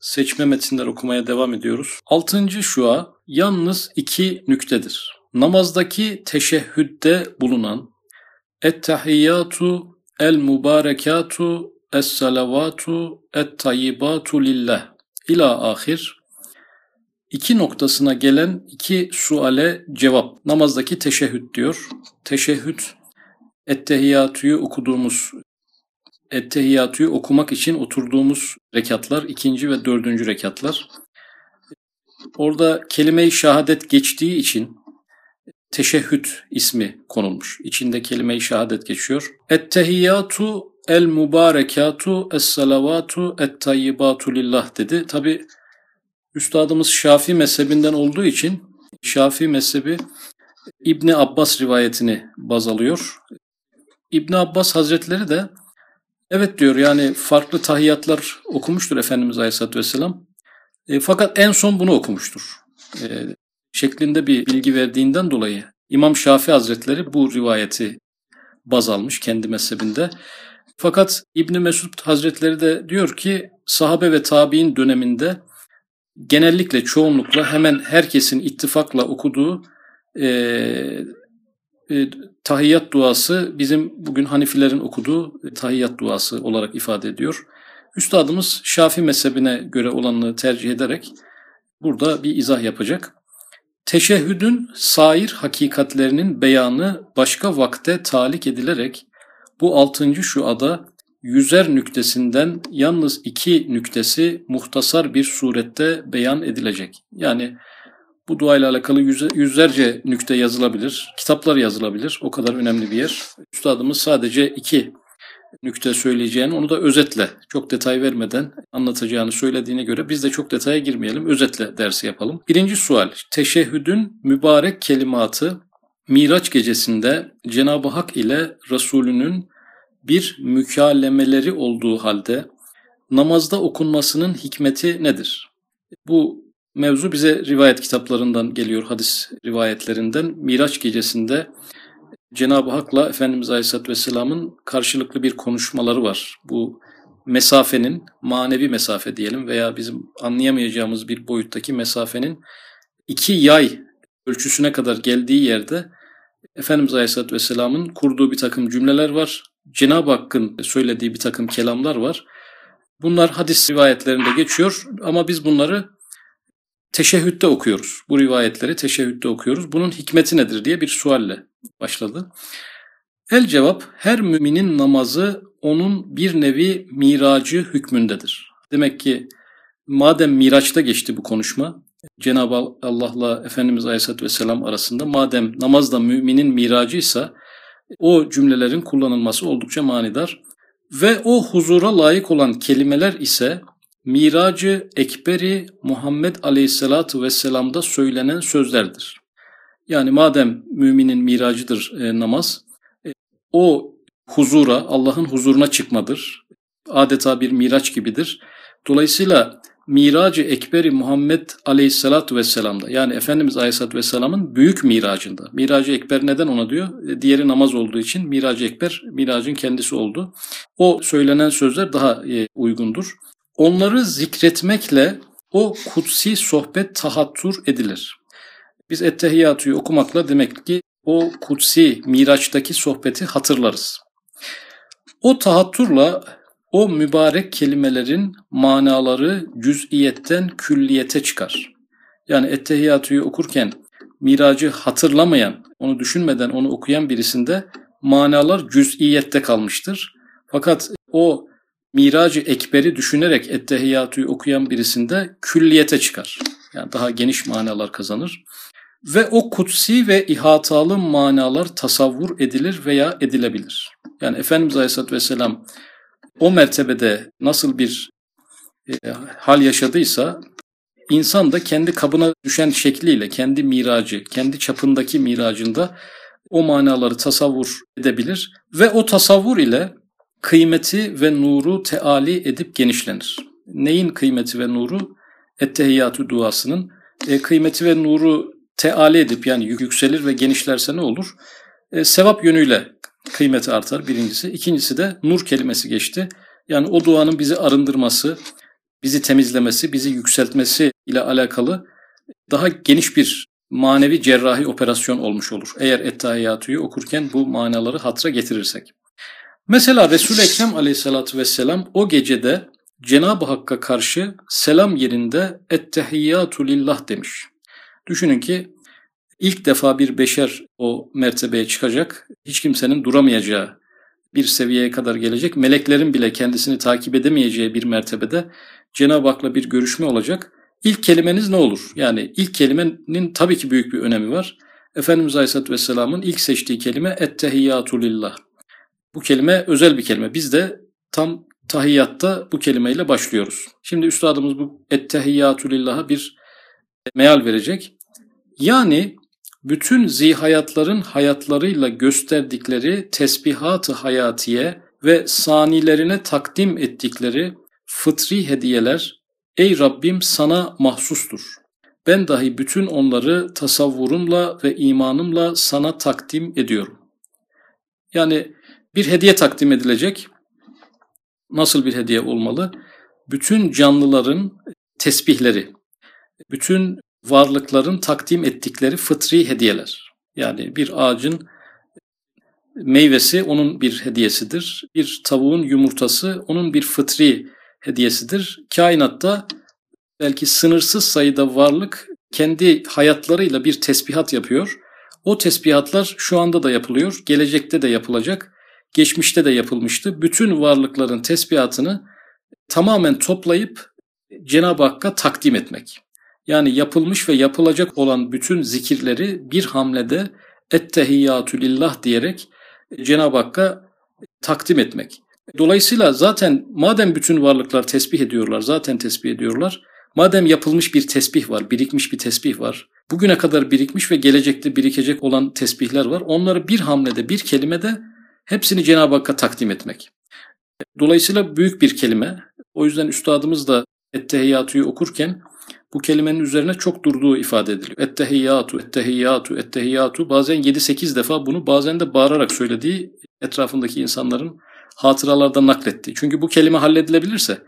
seçme metinler okumaya devam ediyoruz. Altıncı şua yalnız iki nüktedir. Namazdaki teşehhütte bulunan Ettehiyyatu el mübarekatu es salavatu et tayyibatu lillah ila ahir iki noktasına gelen iki suale cevap. Namazdaki teşehhüd diyor. Teşehhüd ettehiyyatüyü okuduğumuz ettehiyyatüyü okumak için oturduğumuz rekatlar ikinci ve dördüncü rekatlar. Orada kelime-i şehadet geçtiği için teşehhüd ismi konulmuş. İçinde kelime-i şehadet geçiyor. Ettehiyyatu el mübarekatu es salavatu et tayyibatu lillah dedi. Tabi üstadımız Şafi mezhebinden olduğu için Şafi mezhebi İbni Abbas rivayetini baz alıyor. İbni Abbas Hazretleri de evet diyor yani farklı tahiyatlar okumuştur Efendimiz Aleyhisselatü Vesselam. E, fakat en son bunu okumuştur. E, şeklinde bir bilgi verdiğinden dolayı İmam Şafii Hazretleri bu rivayeti baz almış kendi mezhebinde. Fakat İbni Mesud Hazretleri de diyor ki sahabe ve tabi'in döneminde genellikle çoğunlukla hemen herkesin ittifakla okuduğu e, e, tahiyyat duası bizim bugün Hanifilerin okuduğu tahiyyat duası olarak ifade ediyor. Üstadımız Şafi mezhebine göre olanını tercih ederek burada bir izah yapacak. Teşehhüdün sair hakikatlerinin beyanı başka vakte talik edilerek bu altıncı şu ada yüzer nüktesinden yalnız iki nüktesi muhtasar bir surette beyan edilecek. Yani bu duayla alakalı yüzlerce nükte yazılabilir, kitaplar yazılabilir. O kadar önemli bir yer. Üstadımız sadece iki nükte söyleyeceğini onu da özetle, çok detay vermeden anlatacağını söylediğine göre biz de çok detaya girmeyelim, özetle dersi yapalım. Birinci sual, teşehhüdün mübarek kelimatı Miraç gecesinde Cenab-ı Hak ile Resulünün bir mükalemeleri olduğu halde namazda okunmasının hikmeti nedir? Bu mevzu bize rivayet kitaplarından geliyor, hadis rivayetlerinden. Miraç gecesinde Cenab-ı Hak'la Efendimiz Aleyhisselatü Vesselam'ın karşılıklı bir konuşmaları var. Bu mesafenin, manevi mesafe diyelim veya bizim anlayamayacağımız bir boyuttaki mesafenin iki yay ölçüsüne kadar geldiği yerde Efendimiz Aleyhisselatü Vesselam'ın kurduğu bir takım cümleler var. Cenab-ı Hakk'ın söylediği bir takım kelamlar var. Bunlar hadis rivayetlerinde geçiyor ama biz bunları teşehhütte okuyoruz. Bu rivayetleri teşehhütte okuyoruz. Bunun hikmeti nedir diye bir sualle başladı. El cevap her müminin namazı onun bir nevi miracı hükmündedir. Demek ki madem miraçta geçti bu konuşma, Cenab-ı Allah'la Efendimiz Aleyhisselatü Vesselam arasında madem namaz da müminin miracıysa o cümlelerin kullanılması oldukça manidar. Ve o huzura layık olan kelimeler ise Miracı Ekberi Muhammed Aleyhisselatü Vesselam'da söylenen sözlerdir. Yani madem müminin miracıdır e, namaz, e, o huzura, Allah'ın huzuruna çıkmadır. Adeta bir miraç gibidir. Dolayısıyla Miracı Ekberi Muhammed Aleyhisselatü Vesselam'da yani Efendimiz Aleyhisselatü Vesselam'ın büyük miracında. Miracı Ekber neden ona diyor? E, diğeri namaz olduğu için Miracı Ekber miracın kendisi oldu. O söylenen sözler daha e, uygundur. Onları zikretmekle o kutsi sohbet tahattur edilir. Biz Ettehiyyatu'yu okumakla demek ki o kutsi Miraç'taki sohbeti hatırlarız. O tahatturla o mübarek kelimelerin manaları cüz'iyetten külliyete çıkar. Yani Ettehiyyatu'yu okurken miracı hatırlamayan, onu düşünmeden onu okuyan birisinde manalar cüz'iyette kalmıştır. Fakat o miracı ekberi düşünerek Ettehiyyatu'yu okuyan birisinde külliyete çıkar. Yani daha geniş manalar kazanır. Ve o kutsi ve ihatalı manalar tasavvur edilir veya edilebilir. Yani Efendimiz Aleyhisselatü Vesselam o mertebede nasıl bir e, hal yaşadıysa insan da kendi kabına düşen şekliyle, kendi miracı, kendi çapındaki miracında o manaları tasavvur edebilir ve o tasavvur ile kıymeti ve nuru teali edip genişlenir. Neyin kıymeti ve nuru? Ettehiyyatü duasının e, kıymeti ve nuru teali edip yani yükselir ve genişlerse ne olur? E, sevap yönüyle kıymeti artar birincisi. İkincisi de nur kelimesi geçti. Yani o duanın bizi arındırması, bizi temizlemesi, bizi yükseltmesi ile alakalı daha geniş bir manevi cerrahi operasyon olmuş olur. Eğer Ettehiyatu'yu okurken bu manaları hatıra getirirsek. Mesela Resul-i Ekrem aleyhissalatü vesselam o gecede Cenab-ı Hakk'a karşı selam yerinde Ettehiyyatu lillah demiş. Düşünün ki ilk defa bir beşer o mertebeye çıkacak. Hiç kimsenin duramayacağı bir seviyeye kadar gelecek. Meleklerin bile kendisini takip edemeyeceği bir mertebede Cenab-ı Hak'la bir görüşme olacak. İlk kelimeniz ne olur? Yani ilk kelimenin tabii ki büyük bir önemi var. Efendimiz Aleyhisselatü Vesselam'ın ilk seçtiği kelime ettehiyyatu lillah. Bu kelime özel bir kelime. Biz de tam tahiyyatta bu kelimeyle başlıyoruz. Şimdi üstadımız bu ettehiyyatu lillah'a bir meal verecek. Yani bütün zihayatların hayatlarıyla gösterdikleri tesbihat-ı hayatiye ve sanilerine takdim ettikleri fıtri hediyeler ey Rabbim sana mahsustur. Ben dahi bütün onları tasavvurumla ve imanımla sana takdim ediyorum. Yani bir hediye takdim edilecek. Nasıl bir hediye olmalı? Bütün canlıların tesbihleri, bütün varlıkların takdim ettikleri fıtri hediyeler. Yani bir ağacın meyvesi onun bir hediyesidir. Bir tavuğun yumurtası onun bir fıtri hediyesidir. Kainatta belki sınırsız sayıda varlık kendi hayatlarıyla bir tesbihat yapıyor. O tesbihatlar şu anda da yapılıyor, gelecekte de yapılacak, geçmişte de yapılmıştı. Bütün varlıkların tesbihatını tamamen toplayıp Cenab-ı Hakk'a takdim etmek. Yani yapılmış ve yapılacak olan bütün zikirleri bir hamlede ettehiyyatü lillah diyerek Cenab-ı Hakk'a takdim etmek. Dolayısıyla zaten madem bütün varlıklar tesbih ediyorlar, zaten tesbih ediyorlar. Madem yapılmış bir tesbih var, birikmiş bir tesbih var. Bugüne kadar birikmiş ve gelecekte birikecek olan tesbihler var. Onları bir hamlede, bir kelimede hepsini Cenab-ı Hakk'a takdim etmek. Dolayısıyla büyük bir kelime. O yüzden üstadımız da Ettehiyyatu'yu okurken bu kelimenin üzerine çok durduğu ifade ediliyor. Ettehiyyatu, ettehiyyatu, ettehiyyatu. Bazen 7-8 defa bunu bazen de bağırarak söylediği etrafındaki insanların hatıralardan naklettiği. Çünkü bu kelime halledilebilirse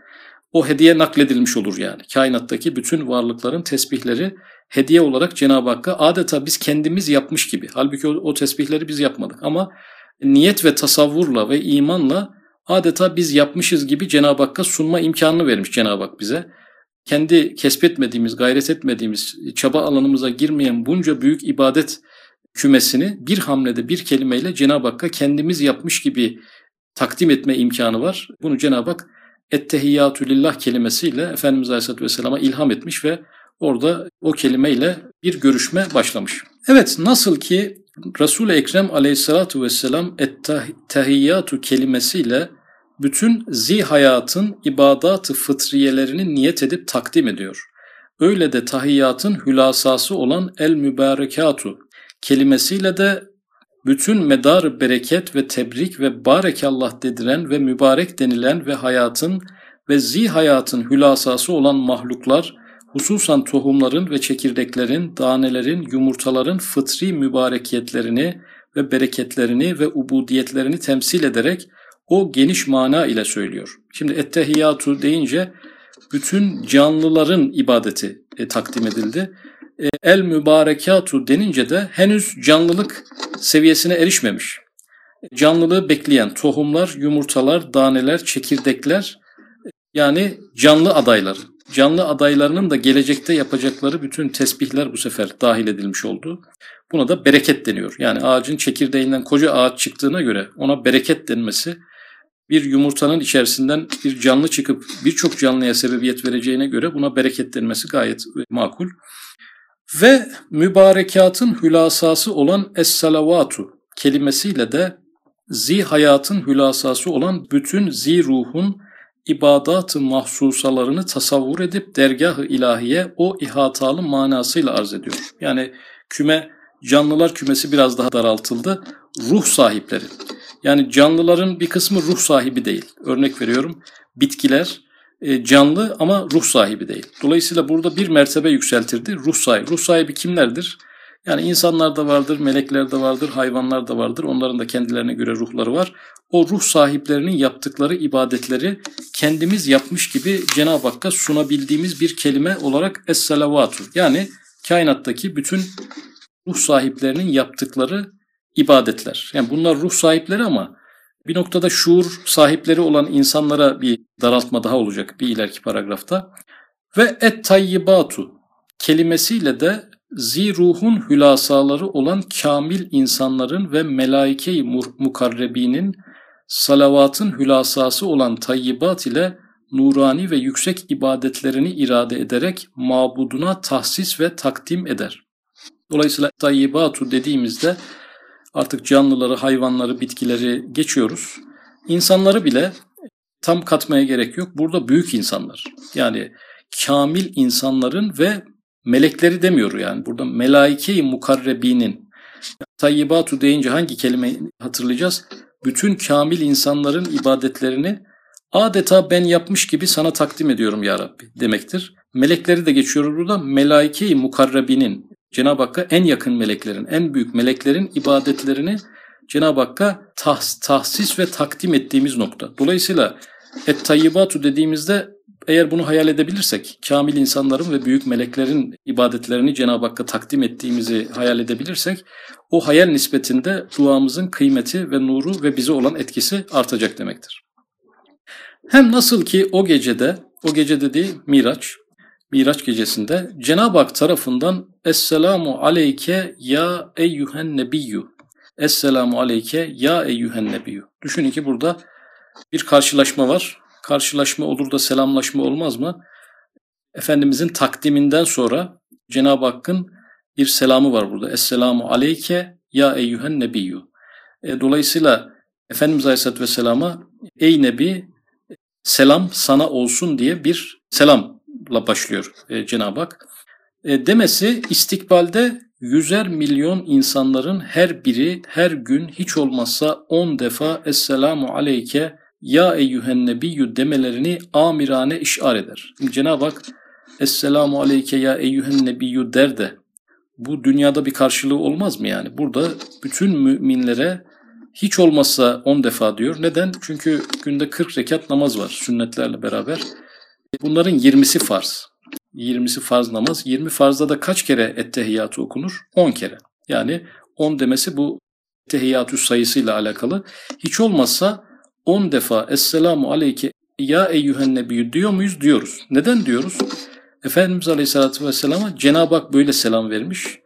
o hediye nakledilmiş olur yani. Kainattaki bütün varlıkların tesbihleri hediye olarak Cenab-ı Hakk'a adeta biz kendimiz yapmış gibi. Halbuki o, o tesbihleri biz yapmadık ama niyet ve tasavvurla ve imanla adeta biz yapmışız gibi Cenab-ı Hakk'a sunma imkanını vermiş Cenab-ı Hak bize kendi kesbetmediğimiz, gayret etmediğimiz, çaba alanımıza girmeyen bunca büyük ibadet kümesini bir hamlede, bir kelimeyle Cenab-ı Hakk'a kendimiz yapmış gibi takdim etme imkanı var. Bunu Cenab-ı Hak ettehiyyatü lillah kelimesiyle Efendimiz Aleyhisselatü Vesselam'a ilham etmiş ve orada o kelimeyle bir görüşme başlamış. Evet nasıl ki Resul-i Ekrem Aleyhisselatü Vesselam ettehiyyatü kelimesiyle bütün zihayatın ibadat-ı fıtriyelerini niyet edip takdim ediyor. Öyle de tahiyyatın hülasası olan el mübarekatu kelimesiyle de bütün medar bereket ve tebrik ve barekallah dediren ve mübarek denilen ve hayatın ve zihayatın hülasası olan mahluklar, hususan tohumların ve çekirdeklerin, danelerin, yumurtaların fıtri mübarekiyetlerini ve bereketlerini ve ubudiyetlerini temsil ederek o geniş mana ile söylüyor. Şimdi ettehiyyatu deyince bütün canlıların ibadeti e, takdim edildi. E, el mübarekatu denince de henüz canlılık seviyesine erişmemiş. Canlılığı bekleyen tohumlar, yumurtalar, daneler, çekirdekler yani canlı adaylar. Canlı adaylarının da gelecekte yapacakları bütün tesbihler bu sefer dahil edilmiş oldu. Buna da bereket deniyor. Yani ağacın çekirdeğinden koca ağaç çıktığına göre ona bereket denmesi bir yumurtanın içerisinden bir canlı çıkıp birçok canlıya sebebiyet vereceğine göre buna bereket denmesi gayet makul. Ve mübarekatın hülasası olan es-salavatu kelimesiyle de zi hayatın hülasası olan bütün zi ruhun ibadat-ı mahsusalarını tasavvur edip dergah-ı ilahiye o ihatalı manasıyla arz ediyor. Yani küme canlılar kümesi biraz daha daraltıldı. Ruh sahipleri. Yani canlıların bir kısmı ruh sahibi değil. Örnek veriyorum bitkiler e, canlı ama ruh sahibi değil. Dolayısıyla burada bir mertebe yükseltirdi. Ruh sahibi. Ruh sahibi kimlerdir? Yani insanlar da vardır, melekler de vardır, hayvanlar da vardır. Onların da kendilerine göre ruhları var. O ruh sahiplerinin yaptıkları ibadetleri kendimiz yapmış gibi Cenab-ı Hakk'a sunabildiğimiz bir kelime olarak Es-Salavatu. Yani kainattaki bütün ruh sahiplerinin yaptıkları ibadetler. Yani bunlar ruh sahipleri ama bir noktada şuur sahipleri olan insanlara bir daraltma daha olacak bir ileriki paragrafta. Ve et tayyibatu kelimesiyle de ziruhun hülasaları olan kamil insanların ve melaike-i mukarrebinin salavatın hülasası olan tayyibat ile nurani ve yüksek ibadetlerini irade ederek mabuduna tahsis ve takdim eder. Dolayısıyla tayyibatu dediğimizde artık canlıları, hayvanları, bitkileri geçiyoruz. İnsanları bile tam katmaya gerek yok. Burada büyük insanlar. Yani kamil insanların ve melekleri demiyor yani. Burada melaike-i mukarrebinin tayyibatu deyince hangi kelimeyi hatırlayacağız? Bütün kamil insanların ibadetlerini adeta ben yapmış gibi sana takdim ediyorum ya Rabbi demektir. Melekleri de geçiyor burada. Melaike-i mukarrebinin Cenab-ı Hakk'a en yakın meleklerin, en büyük meleklerin ibadetlerini Cenab-ı Hakk'a tahs, tahsis ve takdim ettiğimiz nokta. Dolayısıyla et tayyibatu dediğimizde eğer bunu hayal edebilirsek, kamil insanların ve büyük meleklerin ibadetlerini Cenab-ı Hakk'a takdim ettiğimizi hayal edebilirsek, o hayal nispetinde duamızın kıymeti ve nuru ve bize olan etkisi artacak demektir. Hem nasıl ki o gecede, o gece dediği Miraç, Miraç gecesinde Cenab-ı Hak tarafından Esselamu aleyke ya eyyühen nebiyyü. Esselamu aleyke ya eyyühen nebiyyü. Düşünün ki burada bir karşılaşma var. Karşılaşma olur da selamlaşma olmaz mı? Efendimizin takdiminden sonra Cenab-ı Hakk'ın bir selamı var burada. Esselamu aleyke ya eyyühen nebiyyü. E, dolayısıyla Efendimiz Aleyhisselatü Vesselam'a ey Nebi selam sana olsun diye bir selamla başlıyor e, Cenab-ı Hak. E, demesi istikbalde yüzer milyon insanların her biri her gün hiç olmazsa on defa Esselamu Aleyke Ya Eyyühen Nebiyyü demelerini amirane işar eder. Cenab-ı Hak Esselamu Aleyke Ya Eyyühen Nebiyyü der de bu dünyada bir karşılığı olmaz mı yani? Burada bütün müminlere hiç olmazsa 10 defa diyor. Neden? Çünkü günde 40 rekat namaz var sünnetlerle beraber. Bunların 20'si farz. 20'si farz namaz. 20 farzda da kaç kere ettehiyyatı okunur? 10 kere. Yani 10 demesi bu ettehiyyatü sayısıyla alakalı. Hiç olmazsa 10 defa Esselamu Aleyke ya eyyühen nebiyyü diyor muyuz? Diyoruz. Neden diyoruz? Efendimiz Aleyhisselatü Vesselam'a Cenab-ı Hak böyle selam vermiş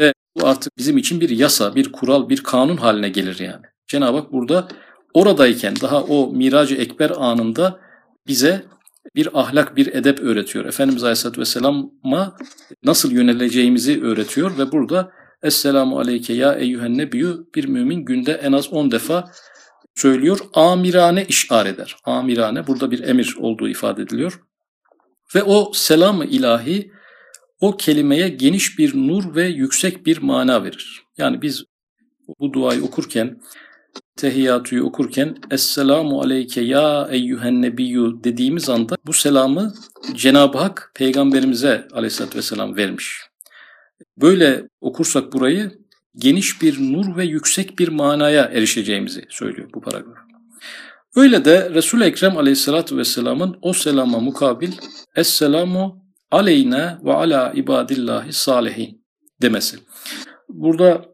ve bu artık bizim için bir yasa, bir kural, bir kanun haline gelir yani. Cenab-ı Hak burada oradayken daha o miracı ekber anında bize bir ahlak, bir edep öğretiyor. Efendimiz Aleyhisselatü Vesselam'a nasıl yöneleceğimizi öğretiyor ve burada Esselamu Aleyke ya eyyühen nebiyyü bir mümin günde en az 10 defa söylüyor. Amirane işar eder. Amirane burada bir emir olduğu ifade ediliyor. Ve o selam-ı ilahi o kelimeye geniş bir nur ve yüksek bir mana verir. Yani biz bu duayı okurken, tehiyyatüyü okurken Esselamu aleyke ya eyyühen nebiyyü dediğimiz anda bu selamı Cenab-ı Hak peygamberimize aleyhissalatü vesselam vermiş. Böyle okursak burayı geniş bir nur ve yüksek bir manaya erişeceğimizi söylüyor bu paragraf. Öyle de Resul-i Ekrem aleyhissalatü vesselamın o selama mukabil Esselamu aleyne ve ala ibadillahi salihin demesi. Burada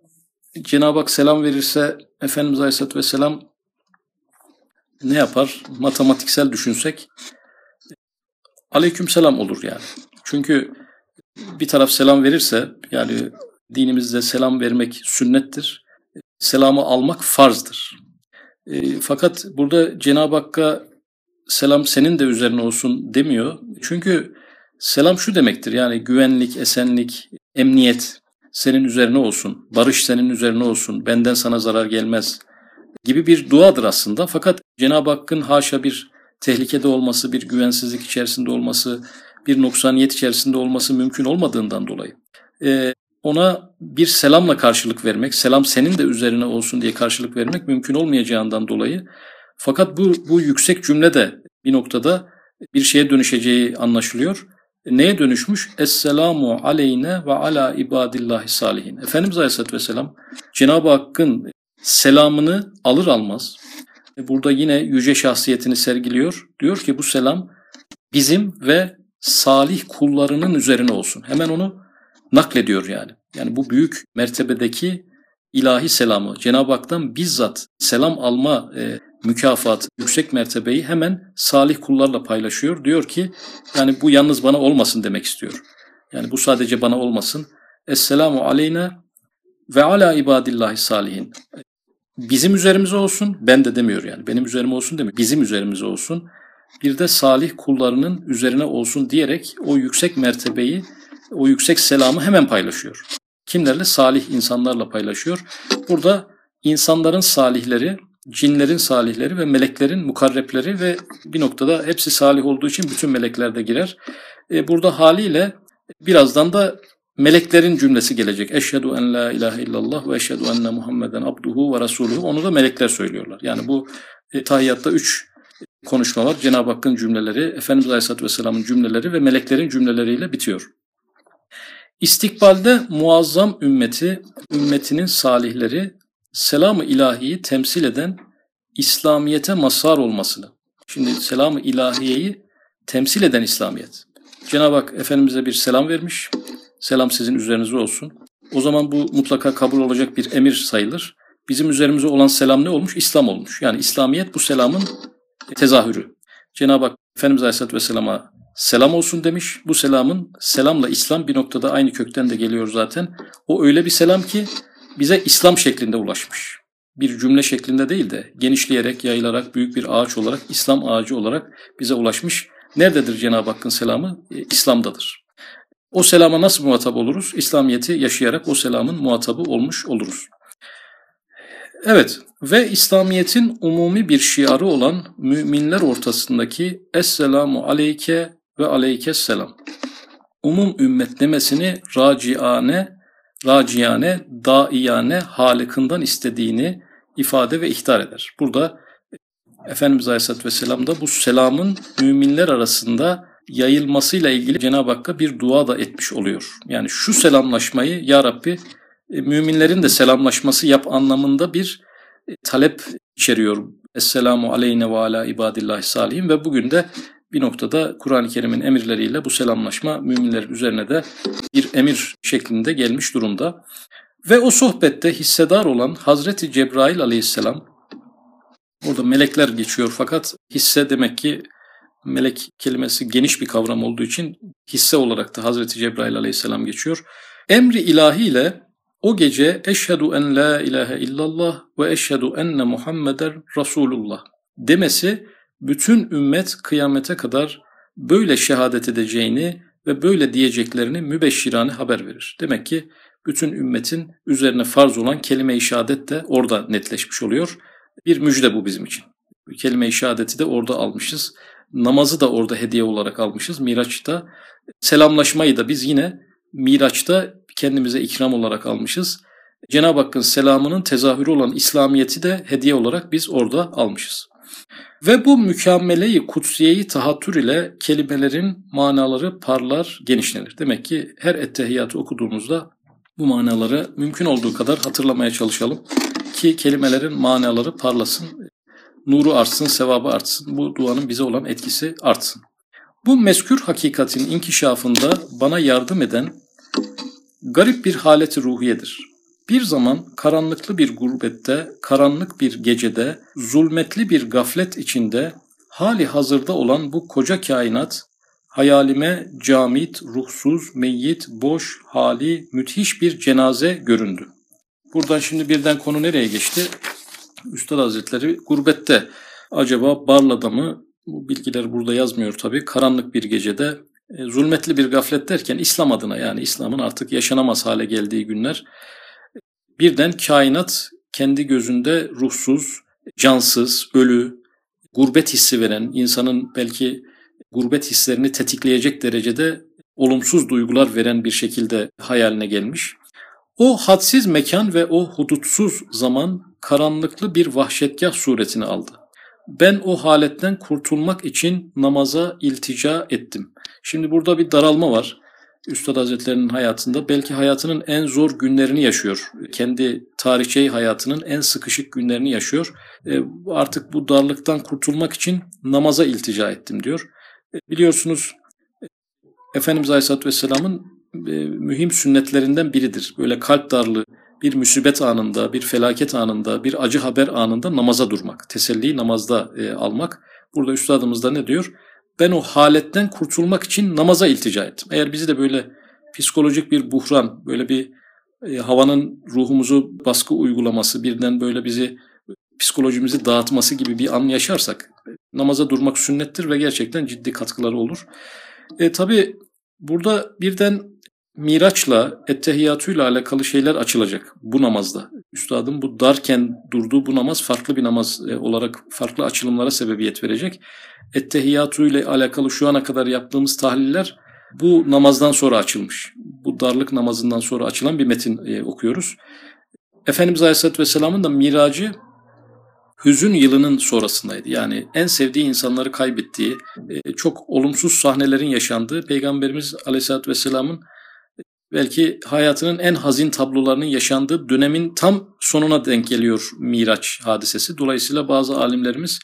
Cenab-ı Hak selam verirse Efendimiz Aleyhisselatü Vesselam ne yapar? Matematiksel düşünsek aleyküm selam olur yani. Çünkü bir taraf selam verirse yani dinimizde selam vermek sünnettir. Selamı almak farzdır. E, fakat burada Cenab-ı Hakk'a selam senin de üzerine olsun demiyor. Çünkü selam şu demektir yani güvenlik, esenlik, emniyet senin üzerine olsun, barış senin üzerine olsun, benden sana zarar gelmez gibi bir duadır aslında. Fakat Cenab-ı Hakk'ın haşa bir tehlikede olması, bir güvensizlik içerisinde olması, bir noksaniyet içerisinde olması mümkün olmadığından dolayı e, ona bir selamla karşılık vermek, selam senin de üzerine olsun diye karşılık vermek mümkün olmayacağından dolayı fakat bu, bu yüksek cümle de bir noktada bir şeye dönüşeceği anlaşılıyor. neye dönüşmüş? Esselamu aleyne ve ala ibadillahi salihin. Efendimiz Aleyhisselatü Vesselam Cenab-ı Hakk'ın selamını alır almaz burada yine yüce şahsiyetini sergiliyor. Diyor ki bu selam bizim ve salih kullarının üzerine olsun. Hemen onu naklediyor yani. Yani bu büyük mertebedeki ilahi selamı Cenab-ı Hak'tan bizzat selam alma e, mükafat, yüksek mertebeyi hemen salih kullarla paylaşıyor. Diyor ki yani bu yalnız bana olmasın demek istiyor. Yani bu sadece bana olmasın. Esselamu aleyna ve ala ibadillahi salihin. Bizim üzerimize olsun, ben de demiyor yani. Benim üzerime olsun demiyor. Bizim üzerimize olsun. Bir de salih kullarının üzerine olsun diyerek o yüksek mertebeyi, o yüksek selamı hemen paylaşıyor. Kimlerle? Salih insanlarla paylaşıyor. Burada insanların salihleri, cinlerin salihleri ve meleklerin mukarrepleri ve bir noktada hepsi salih olduğu için bütün melekler de girer. E, burada haliyle birazdan da meleklerin cümlesi gelecek. Eşhedü en la ilahe illallah ve eşhedü enne Muhammeden abduhu ve rasuluhu. Onu da melekler söylüyorlar. Yani bu e, tahiyyatta üç konuşma var. Cenab-ı Hakk'ın cümleleri, Efendimiz Aleyhisselatü Vesselam'ın cümleleri ve meleklerin cümleleriyle bitiyor. İstikbalde muazzam ümmeti, ümmetinin salihleri selam-ı ilahiyi temsil eden İslamiyete mazhar olmasını. Şimdi selam-ı ilahiyeyi temsil eden İslamiyet. Cenab-ı Hak Efendimiz'e bir selam vermiş. Selam sizin üzerinize olsun. O zaman bu mutlaka kabul olacak bir emir sayılır. Bizim üzerimize olan selam ne olmuş? İslam olmuş. Yani İslamiyet bu selamın tezahürü. Cenab-ı Hak Efendimiz Aleyhisselatü Vesselam'a selam olsun demiş. Bu selamın selamla İslam bir noktada aynı kökten de geliyor zaten. O öyle bir selam ki bize İslam şeklinde ulaşmış. Bir cümle şeklinde değil de genişleyerek, yayılarak, büyük bir ağaç olarak, İslam ağacı olarak bize ulaşmış. Nerededir Cenab-ı Hakk'ın selamı? E, İslam'dadır. O selama nasıl muhatap oluruz? İslamiyeti yaşayarak o selamın muhatabı olmuş oluruz. Evet ve İslamiyet'in umumi bir şiarı olan müminler ortasındaki Esselamu aleyke ve aleyke selam. Umum ümmet demesini raciane, raciyane, daiyane halikından istediğini ifade ve ihtar eder. Burada Efendimiz Aleyhisselatü Vesselam da bu selamın müminler arasında yayılmasıyla ilgili Cenab-ı Hakk'a bir dua da etmiş oluyor. Yani şu selamlaşmayı Ya Rabbi e, müminlerin de selamlaşması yap anlamında bir e, talep içeriyor. Esselamu aleyne ve ala ibadillahi salihin ve bugün de bir noktada Kur'an-ı Kerim'in emirleriyle bu selamlaşma müminlerin üzerine de bir emir şeklinde gelmiş durumda. Ve o sohbette hissedar olan Hazreti Cebrail aleyhisselam, burada melekler geçiyor fakat hisse demek ki melek kelimesi geniş bir kavram olduğu için hisse olarak da Hazreti Cebrail aleyhisselam geçiyor. Emri ilahiyle o gece eşhedü en la ilahe illallah ve eşhedü enne Muhammeden Resulullah demesi bütün ümmet kıyamete kadar böyle şehadet edeceğini ve böyle diyeceklerini mübeşşirane haber verir. Demek ki bütün ümmetin üzerine farz olan kelime-i şehadet de orada netleşmiş oluyor. Bir müjde bu bizim için. Kelime-i şehadeti de orada almışız. Namazı da orada hediye olarak almışız Miraç'ta. Selamlaşmayı da biz yine Miraç'ta kendimize ikram olarak almışız. Cenab-ı Hakk'ın selamının tezahürü olan İslamiyet'i de hediye olarak biz orada almışız. Ve bu mükemmeleyi kutsiyeyi tahattür ile kelimelerin manaları parlar, genişlenir. Demek ki her ettehiyyatı okuduğumuzda bu manaları mümkün olduğu kadar hatırlamaya çalışalım ki kelimelerin manaları parlasın, nuru artsın, sevabı artsın, bu duanın bize olan etkisi artsın. Bu meskür hakikatin inkişafında bana yardım eden garip bir haleti ruhiyedir. Bir zaman karanlıklı bir gurbette, karanlık bir gecede, zulmetli bir gaflet içinde hali hazırda olan bu koca kainat hayalime camit, ruhsuz, meyyit, boş, hali, müthiş bir cenaze göründü. Buradan şimdi birden konu nereye geçti? Üstad Hazretleri gurbette acaba Barla'da mı? Bu bilgiler burada yazmıyor tabii. Karanlık bir gecede e, zulmetli bir gaflet derken İslam adına yani İslam'ın artık yaşanamaz hale geldiği günler birden kainat kendi gözünde ruhsuz, cansız, ölü, gurbet hissi veren, insanın belki gurbet hislerini tetikleyecek derecede olumsuz duygular veren bir şekilde hayaline gelmiş. O hadsiz mekan ve o hudutsuz zaman karanlıklı bir vahşetgah suretini aldı. ben o haletten kurtulmak için namaza iltica ettim. Şimdi burada bir daralma var. Üstad Hazretlerinin hayatında belki hayatının en zor günlerini yaşıyor. Kendi tarihçeyi hayatının en sıkışık günlerini yaşıyor. E, artık bu darlıktan kurtulmak için namaza iltica ettim diyor. E, biliyorsunuz Efendimiz Aleyhisselatü Vesselam'ın e, mühim sünnetlerinden biridir. Böyle kalp darlığı, bir musibet anında, bir felaket anında, bir acı haber anında namaza durmak. Teselliyi namazda almak. Burada üstadımız da ne diyor? Ben o haletten kurtulmak için namaza iltica ettim. Eğer bizi de böyle psikolojik bir buhran, böyle bir e, havanın ruhumuzu baskı uygulaması, birden böyle bizi psikolojimizi dağıtması gibi bir an yaşarsak namaza durmak sünnettir ve gerçekten ciddi katkıları olur. E, tabii burada birden Miraç'la, Ettehiyyatü'yle alakalı şeyler açılacak bu namazda. Üstadın bu darken durduğu bu namaz farklı bir namaz e, olarak farklı açılımlara sebebiyet verecek. Ettehiyyatü ile alakalı şu ana kadar yaptığımız tahliller bu namazdan sonra açılmış. Bu darlık namazından sonra açılan bir metin e, okuyoruz. Efendimiz Aleyhisselatü Vesselam'ın da miracı hüzün yılının sonrasındaydı. Yani en sevdiği insanları kaybettiği, e, çok olumsuz sahnelerin yaşandığı Peygamberimiz Aleyhisselatü Vesselam'ın belki hayatının en hazin tablolarının yaşandığı dönemin tam sonuna denk geliyor Miraç hadisesi. Dolayısıyla bazı alimlerimiz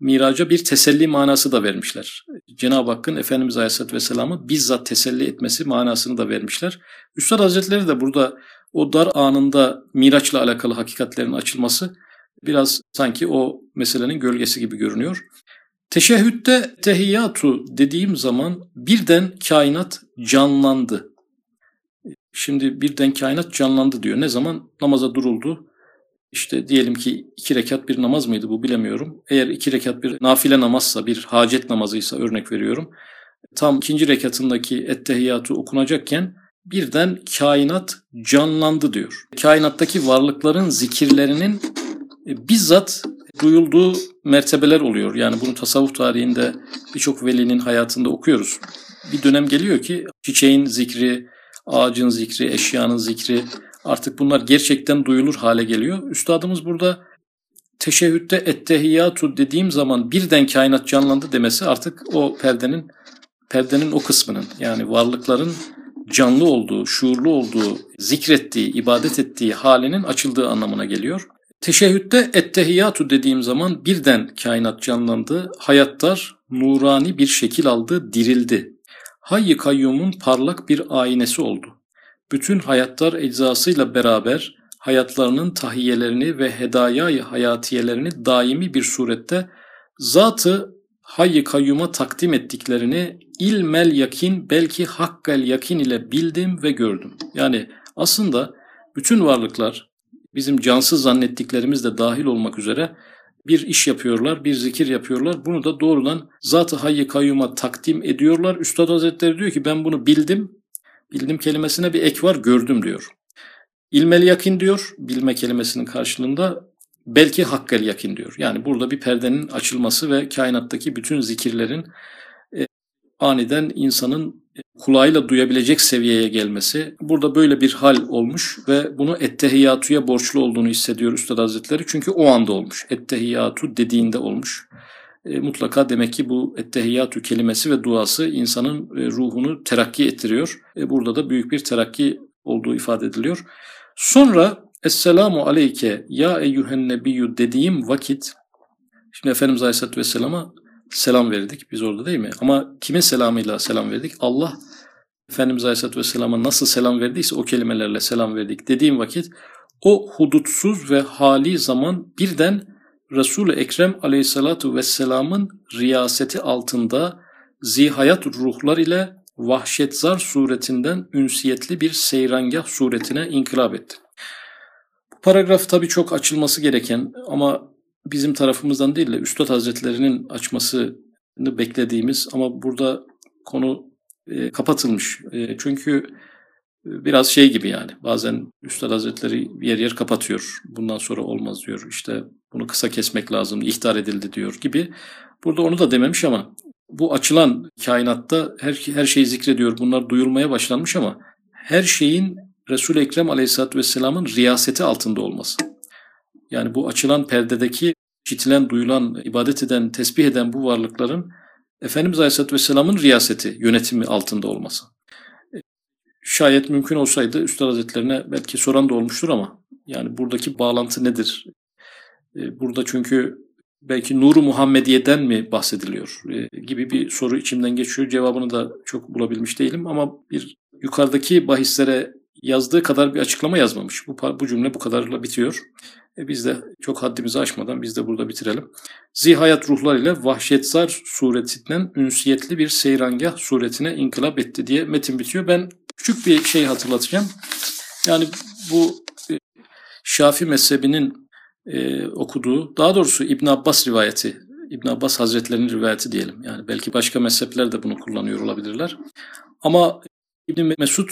miraca bir teselli manası da vermişler. Cenab-ı Hakk'ın Efendimiz Aleyhisselatü Vesselam'ı bizzat teselli etmesi manasını da vermişler. Üstad Hazretleri de burada o dar anında Miraç'la alakalı hakikatlerin açılması biraz sanki o meselenin gölgesi gibi görünüyor. Teşehhütte tehiyyatu dediğim zaman birden kainat canlandı. Şimdi birden kainat canlandı diyor. Ne zaman? Namaza duruldu. İşte diyelim ki iki rekat bir namaz mıydı bu bilemiyorum. Eğer iki rekat bir nafile namazsa, bir hacet namazıysa örnek veriyorum. Tam ikinci rekatındaki ettehiyyatı okunacakken birden kainat canlandı diyor. Kainattaki varlıkların zikirlerinin e, bizzat duyulduğu mertebeler oluyor. Yani bunu tasavvuf tarihinde birçok velinin hayatında okuyoruz. Bir dönem geliyor ki çiçeğin zikri, ağacın zikri, eşyanın zikri artık bunlar gerçekten duyulur hale geliyor. Üstadımız burada teşehhütte ettehiyyatu dediğim zaman birden kainat canlandı demesi artık o perdenin perdenin o kısmının yani varlıkların canlı olduğu, şuurlu olduğu, zikrettiği, ibadet ettiği halinin açıldığı anlamına geliyor. Teşehhütte ettehiyyatu dediğim zaman birden kainat canlandı, hayatlar nurani bir şekil aldı, dirildi. Hayy kayyumun parlak bir aynesi oldu. Bütün hayatlar eczasıyla beraber hayatlarının tahiyyelerini ve hedayayı hayatiyelerini daimi bir surette zatı hayy kayyuma takdim ettiklerini ilmel yakin belki hakkel yakin ile bildim ve gördüm. Yani aslında bütün varlıklar bizim cansız zannettiklerimiz de dahil olmak üzere bir iş yapıyorlar, bir zikir yapıyorlar. Bunu da doğrudan Zat-ı Hayy Kayyum'a takdim ediyorlar. Üstad Hazretleri diyor ki ben bunu bildim. Bildim kelimesine bir ek var, gördüm diyor. İlmel yakin diyor, bilme kelimesinin karşılığında belki hakkel yakin diyor. Yani burada bir perdenin açılması ve kainattaki bütün zikirlerin e, aniden insanın kulağıyla duyabilecek seviyeye gelmesi. Burada böyle bir hal olmuş ve bunu ettehiyyatuya borçlu olduğunu hissediyor Üstad Hazretleri. Çünkü o anda olmuş. Ettehiyyatu dediğinde olmuş. E, mutlaka demek ki bu ettehiyyatu kelimesi ve duası insanın e, ruhunu terakki ettiriyor. E, burada da büyük bir terakki olduğu ifade ediliyor. Sonra Esselamu aleyke ya eyyühen nebiyyü dediğim vakit Şimdi Efendimiz Aleyhisselatü Vesselam'a selam verdik biz orada değil mi? Ama kimin selamıyla selam verdik? Allah Efendimiz Aleyhisselatü Vesselam'a nasıl selam verdiyse o kelimelerle selam verdik dediğim vakit o hudutsuz ve hali zaman birden Resul-i Ekrem Aleyhisselatü Vesselam'ın riyaseti altında zihayat ruhlar ile vahşetzar suretinden ünsiyetli bir seyrangah suretine inkılap etti. Bu paragraf tabii çok açılması gereken ama bizim tarafımızdan değil de Üstad Hazretlerinin açmasını beklediğimiz ama burada konu e, kapatılmış. E, çünkü biraz şey gibi yani bazen Üstad Hazretleri yer yer kapatıyor. Bundan sonra olmaz diyor. İşte bunu kısa kesmek lazım, ihtar edildi diyor gibi. Burada onu da dememiş ama bu açılan kainatta her, her şeyi zikrediyor. Bunlar duyulmaya başlanmış ama her şeyin Resul-i Ekrem Aleyhisselatü Vesselam'ın riyaseti altında olması. Yani bu açılan perdedeki işitilen, duyulan, ibadet eden, tesbih eden bu varlıkların Efendimiz Aleyhisselatü Vesselam'ın riyaseti, yönetimi altında olması. Şayet mümkün olsaydı Üstad Hazretlerine belki soran da olmuştur ama yani buradaki bağlantı nedir? Burada çünkü belki Nuru Muhammediye'den mi bahsediliyor gibi bir soru içimden geçiyor. Cevabını da çok bulabilmiş değilim ama bir yukarıdaki bahislere yazdığı kadar bir açıklama yazmamış. Bu, bu cümle bu kadarla bitiyor. E biz de çok haddimizi aşmadan biz de burada bitirelim. Zihayat ruhlar ile Vahşetzar suretinden ünsiyetli bir seyrangah suretine inkılap etti diye metin bitiyor. Ben küçük bir şey hatırlatacağım. Yani bu e, Şafi mezhebinin e, okuduğu, daha doğrusu İbn Abbas rivayeti, İbn Abbas Hazretlerinin rivayeti diyelim. Yani belki başka mezhepler de bunu kullanıyor olabilirler. Ama İbn Mesud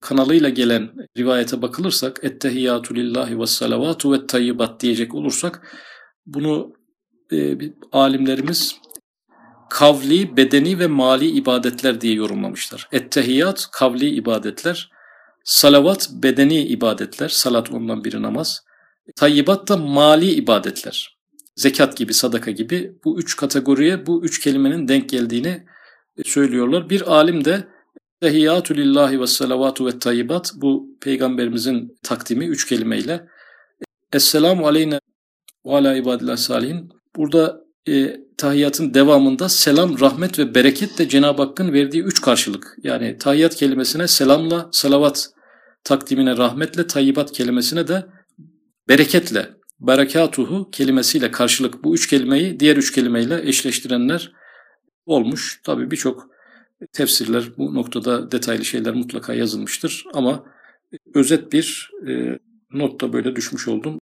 kanalıyla gelen rivayete bakılırsak ettehiyyatü lillahi ve salavatu ve tayyibat diyecek olursak bunu e, alimlerimiz kavli, bedeni ve mali ibadetler diye yorumlamışlar. Ettehiyyat kavli ibadetler, salavat bedeni ibadetler, salat ondan biri namaz. Tayyibat da mali ibadetler. Zekat gibi, sadaka gibi bu üç kategoriye bu üç kelimenin denk geldiğini söylüyorlar. Bir alim de Tehiyyatü lillahi ve salavatu ve tayyibat bu peygamberimizin takdimi üç kelimeyle. Esselamu aleyne ve ala ibadillah salihin. Burada e, tahiyyatın devamında selam, rahmet ve bereket de Cenab-ı Hakk'ın verdiği üç karşılık. Yani tahiyyat kelimesine selamla, salavat takdimine rahmetle, tayyibat kelimesine de bereketle, berekatuhu kelimesiyle karşılık bu üç kelimeyi diğer üç kelimeyle eşleştirenler olmuş. Tabi birçok tefsirler bu noktada detaylı şeyler mutlaka yazılmıştır ama özet bir e, not da böyle düşmüş oldum.